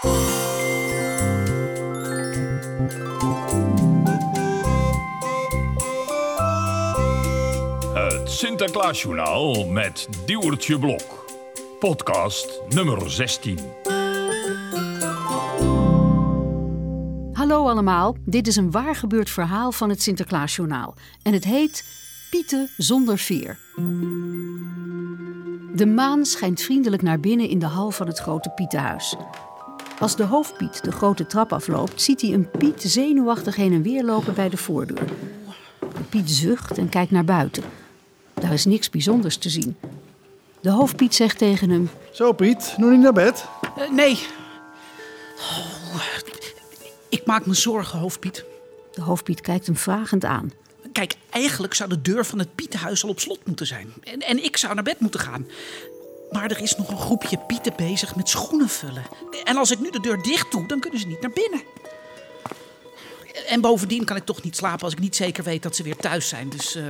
Het Sinterklaasjournaal met Diewertje Blok. Podcast nummer 16. Hallo allemaal, dit is een waar gebeurd verhaal van het Sinterklaasjournaal. En het heet Pieten zonder veer. De maan schijnt vriendelijk naar binnen in de hal van het grote Pietenhuis. Als de hoofdpiet de grote trap afloopt, ziet hij een Piet zenuwachtig heen en weer lopen bij de voordeur. De Piet zucht en kijkt naar buiten. Daar is niks bijzonders te zien. De hoofdpiet zegt tegen hem: Zo Piet, nog niet naar bed? Eh, nee. Oh, ik maak me zorgen, hoofdpiet. De hoofdpiet kijkt hem vragend aan. Kijk, eigenlijk zou de deur van het Pietenhuis al op slot moeten zijn. En, en ik zou naar bed moeten gaan. Maar er is nog een groepje pieten bezig met schoenen vullen. En als ik nu de deur dicht doe, dan kunnen ze niet naar binnen. En bovendien kan ik toch niet slapen als ik niet zeker weet dat ze weer thuis zijn. Dus eh,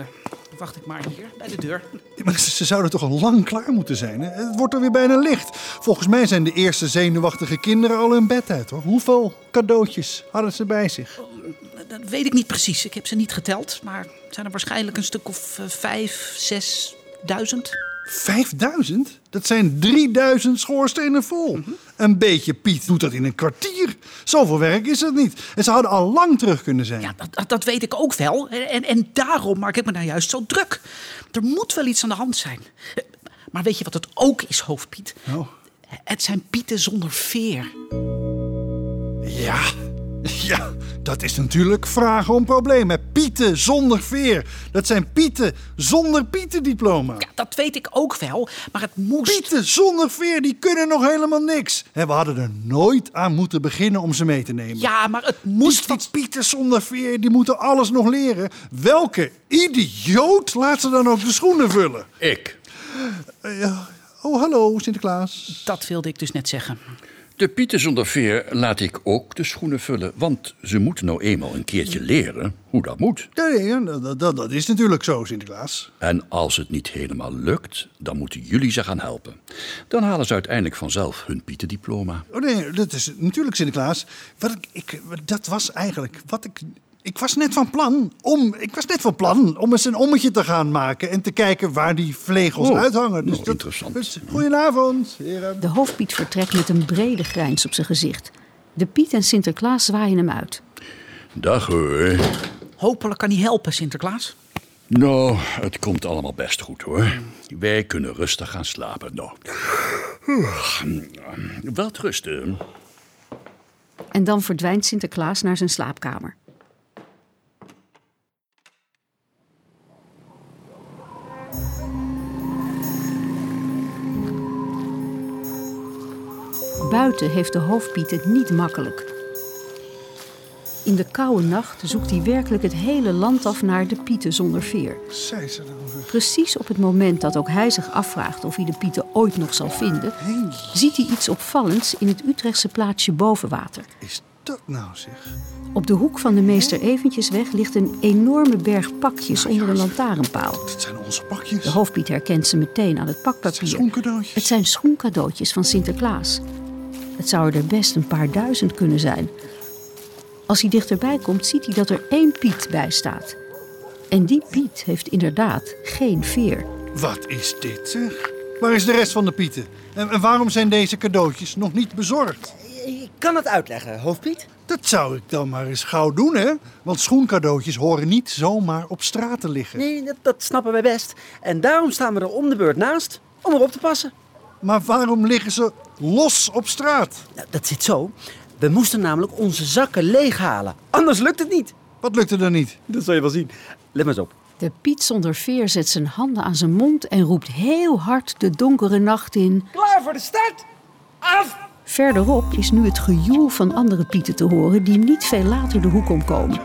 wacht ik maar hier, bij de deur. Maar ze, zouden toch al lang klaar moeten zijn? Hè? Het wordt er weer bijna licht. Volgens mij zijn de eerste zenuwachtige kinderen al in bed uit. Hoor. Hoeveel cadeautjes hadden ze bij zich? Eh, dat weet ik niet precies. Ik heb ze niet geteld. Maar het zijn er waarschijnlijk een stuk of uh, vijf, zesduizend. 5000? Dat zijn 3000 schoorstenen vol. Mhm. Een beetje Piet doet dat in een kwartier. Zoveel werk is dat niet. En ze hadden al lang terug kunnen zijn. Ja, dat, dat weet ik ook wel. En, en daarom maak ik me nou juist zo druk. Er moet wel iets aan de hand zijn. Maar weet je wat het ook is, hoofdpiet? Oh. Het zijn pieten zonder veer. Ja. ja, dat is natuurlijk vragen om problemen. Pieten zonder veer. Dat zijn Pieten zonder Pietendiploma. Ja, dat weet ik ook wel. Maar het moest... Pieten zonder veer, die kunnen nog helemaal niks. En we hadden er nooit aan moeten beginnen om ze mee te nemen. Ja, maar het moest... Die, die Pieten zonder veer, die moeten alles nog leren. Welke idioot laat ze dan ook de schoenen vullen? Ik. Eh, ja. Oh, hallo Sinterklaas. Dat wilde ik dus net zeggen. De pieten zonder veer laat ik ook de schoenen vullen. Want ze moeten nou eenmaal een keertje leren hoe dat moet. Nee, nee, dat, dat, dat is natuurlijk zo, Sinterklaas. En als het niet helemaal lukt, dan moeten jullie ze gaan helpen. Dan halen ze uiteindelijk vanzelf hun pietendiploma. Oh nee, dat is natuurlijk Sinterklaas. Wat ik, ik, dat was eigenlijk wat ik. Ik was net van plan om. Ik was net van plan om eens een ommetje te gaan maken en te kijken waar die vlegels Oh, uithangen. nou, interessant. Dus, goedenavond, heren. De hoofdpiet vertrekt met een brede grijns op zijn gezicht. De Piet en Sinterklaas zwaaien hem uit. Dag hoor. Hopelijk kan hij helpen, Sinterklaas. Nou, het komt allemaal best goed hoor. Wij kunnen rustig gaan slapen. Nou. Wel rusten. En dan verdwijnt Sinterklaas naar zijn slaapkamer. Buiten heeft de hoofdpiet het niet makkelijk. In de koude nacht zoekt hij werkelijk het hele land af naar de pieten zonder veer. Precies op het moment dat ook hij zich afvraagt of hij de pieten ooit nog zal vinden, ziet hij iets opvallends in het Utrechtse plaatsje Bovenwater. is dat nou zeg? Op de hoek van de Meester Eventjesweg ligt een enorme berg pakjes onder een lantaarnpaal. Dit zijn onze pakjes. De hoofdpiet herkent ze meteen aan het Het zijn pakpapier. Het zijn schoencadeautjes van Sinterklaas. Het zou er best een paar duizend kunnen zijn. Als hij dichterbij komt, ziet hij dat er één Piet bij staat. En die Piet heeft inderdaad geen veer. Wat is dit zeg? Waar is de rest van de pieten? En, waarom zijn deze cadeautjes nog niet bezorgd? Ik kan het uitleggen, hoofdpiet. Dat zou ik dan maar eens gauw doen, hè? Want schoencadeautjes horen niet zomaar op straat te liggen. Nee, dat, dat snappen wij best. En daarom staan we er om de beurt naast om erop te passen. Maar waarom liggen ze los op straat? Nou, dat zit zo. We moesten namelijk onze zakken leeghalen. Anders lukt het niet. Wat lukte er niet? Dat zul je wel zien. Let maar eens op. De Piet zonder veer zet zijn handen aan zijn mond en roept heel hard de donkere nacht in. Klaar voor de start? Af! Verderop is nu het gejoel van andere Pieten te horen die niet veel later de hoek omkomen.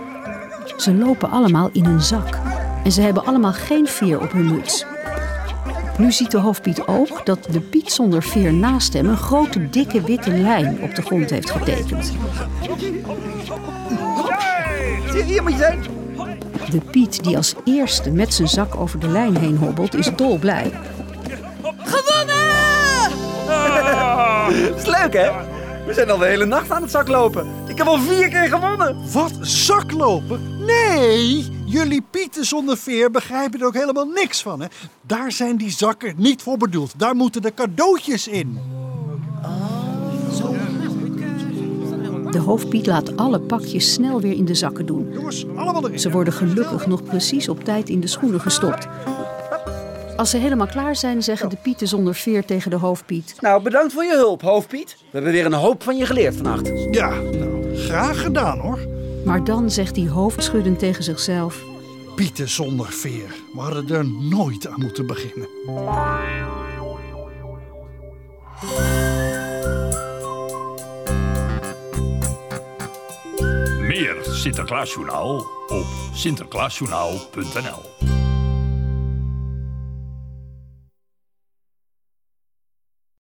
Ze lopen allemaal in een zak en ze hebben allemaal geen veer op hun muts. Nu ziet de hoofdpiet ook dat de Piet zonder veer naast hem een grote dikke witte lijn op de grond heeft getekend. Hier moet je zijn. De Piet die als eerste met zijn zak over de lijn heen hobbelt is dolblij. Gewonnen! Dat is leuk, hè? We zijn al de hele nacht aan het zaklopen. Ik heb al vier keer gewonnen. Wat, zaklopen? Nee, jullie pieten zonder veer begrijpen er ook helemaal niks van. Hè? Daar zijn die zakken niet voor bedoeld. Daar moeten de cadeautjes in. De hoofdpiet laat alle pakjes snel weer in de zakken doen. Jongens, allemaal erin. Ze worden gelukkig nog precies op tijd in de schoenen gestopt. Als ze helemaal klaar zijn, zeggen de pieten zonder veer tegen de hoofdpiet. Nou, bedankt voor je hulp, hoofdpiet. We hebben weer een hoop van je geleerd vannacht. Ja, nou, graag gedaan hoor. Maar dan zegt hij hoofdschuddend tegen zichzelf. Pieten zonder veer. We hadden er nooit aan moeten beginnen. Meer Sinterklaasjournaal op sinterklaasjournaal.nl